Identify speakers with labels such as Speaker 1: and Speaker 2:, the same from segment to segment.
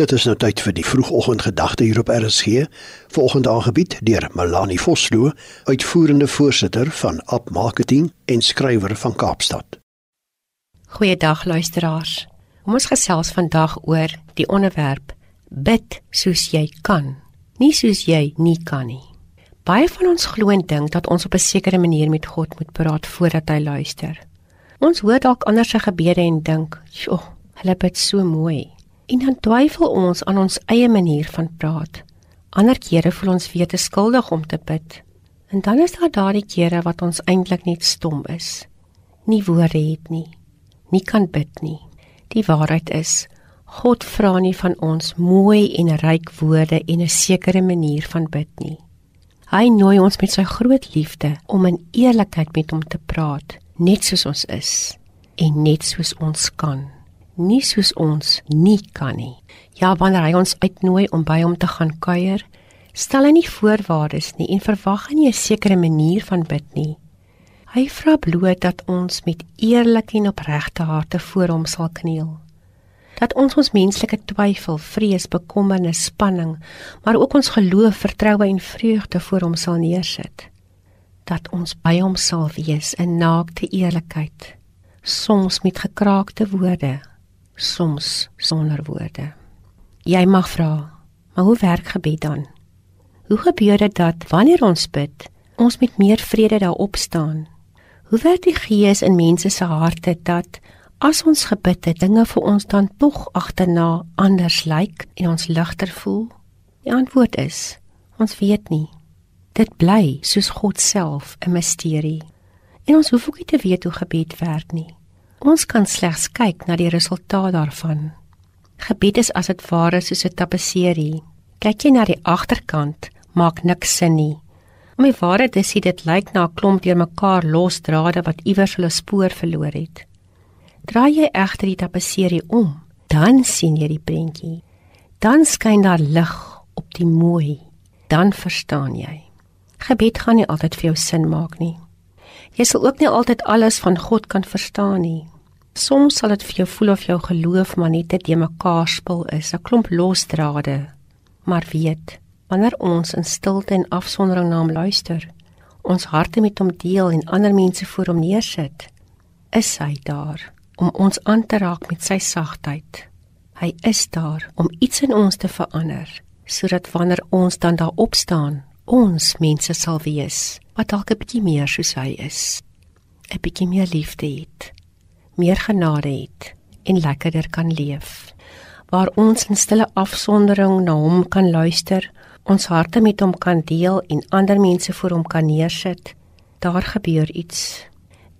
Speaker 1: Dit is nou tyd vir die vroegoggendgedagte hier op RSG, volgende aangebied deur Melanie Vosloo, uitvoerende voorsitter van App Marketing en skrywer van Kaapstad.
Speaker 2: Goeiedag luisteraars. Ons gesels vandag oor die onderwerp bid soos jy kan, nie soos jy nie kan nie. Baie van ons glo en dink dat ons op 'n sekere manier met God moet praat voordat hy luister. Ons hoor dalk ander se gebede en dink, "Sjoe, hulle bid so mooi." En dan twyfel ons aan ons eie manier van praat. Ander kere voel ons weer te skuldig om te bid. En dan is daar daardie kere wat ons eintlik net stom is. Nie woorde het nie. Nie kan bid nie. Die waarheid is God vra nie van ons mooi en ryk woorde en 'n sekere manier van bid nie. Hy nooi ons met sy groot liefde om in eerlikheid met hom te praat, net soos ons is en net soos ons kan nie soos ons nie kan nie. Ja, wanneer hy ons uitnooi om by hom te gaan kuier, stel hy nie voorwaardes nie en verwag nie 'n sekere manier van bid nie. Hy vra bloot dat ons met eerlike en opregte harte voor hom sal kniel. Dat ons ons menslike twyfel, vrees, bekommernis, spanning, maar ook ons geloof, vertroue en vreugde voor hom sal neersit. Dat ons by hom sal wees in naakte eerlikheid, soms met gekraakte woorde, soms sonder woorde. Jy mag vra, maar hoe werk gebed dan? Hoe gebeur dit dat wanneer ons bid, ons met meer vrede daarop staan? Hoe werk die Gees in mense se harte dat as ons gebid het, dinge vir ons dan tog agterna anders lyk en ons ligter voel? Die antwoord is: ons weet nie. Dit bly soos God self 'n misterie. En ons hoef ook nie te weet hoe gebed werk nie. Ons kan slegs kyk na die resultaat daarvan. Gebed is as dit ware soos 'n tapisserie. Kyk jy na die agterkant, maak niks sin nie. Om die waarheid te sê, dit lyk na 'n klomp deurmekaar los drade wat iewers hulle spoor verloor het. Draai jy egter die tapisserie om, dan sien jy die prentjie. Dan skyn daar lig op die mooi. Dan verstaan jy. Gebed gaan nie altyd vir jou sin maak nie. Jy sal ook nie altyd alles van God kan verstaan nie. Soms sal dit vir jou voel of jou geloof maar net te mekaar spul is, 'n klomp losdrade. Maar weet, wanneer ons in stilte en afsondering na hom luister, ons harte met hom deel en ander mense voor hom neersit, is hy daar om ons aan te raak met sy sagtheid. Hy is daar om iets in ons te verander, sodat wanneer ons dan daar opstaan, ons mense sal wees wat dalk 'n bietjie meer soos hy is. 'n bietjie meer liefde het meer genade het en lekkerder kan leef. Waar ons in stille afsondering na hom kan luister, ons harte met hom kan deel en ander mense voor hom kan neersit, daar gebeur iets.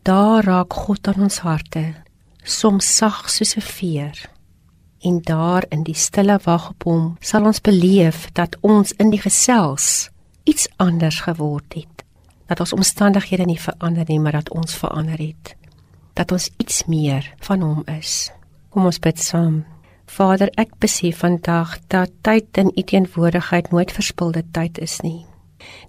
Speaker 2: Daar raak God aan ons harte, soms sag soos 'n veer. En daar in die stille wag op hom, sal ons beleef dat ons in die gesels iets anders geword het. Dat ons omstandighede nie verander nie, maar dat ons verander het dat ons iets meer van hom is. Kom ons bid saam. Vader, ek besef vandag dat tyd in u teenwoordigheid nooit verspilde tyd is nie.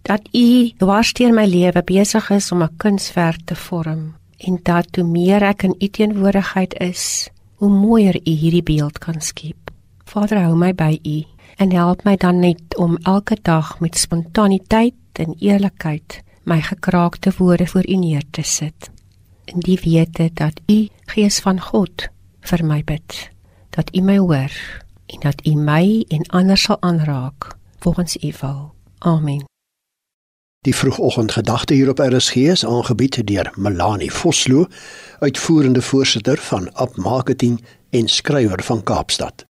Speaker 2: Dat u dwarsteer my lewe besig is om 'n kunswerk te vorm en dat hoe meer ek in u teenwoordigheid is, hoe mooier u hierdie beeld kan skep. Vader, hou my by u en help my dan net om elke dag met spontaniteit en eerlikheid my gekraakte woorde voor u neer te sit. In die wete dat u gees van God vir my bid dat u my hoor en dat u my en ander sal aanraak volgens u wil. Amen.
Speaker 1: Die vroegoggendgedagte hier op RSG is aangebied deur Melanie Vosloo uitvoerende voorsitter van App Marketing en skrywer van Kaapstad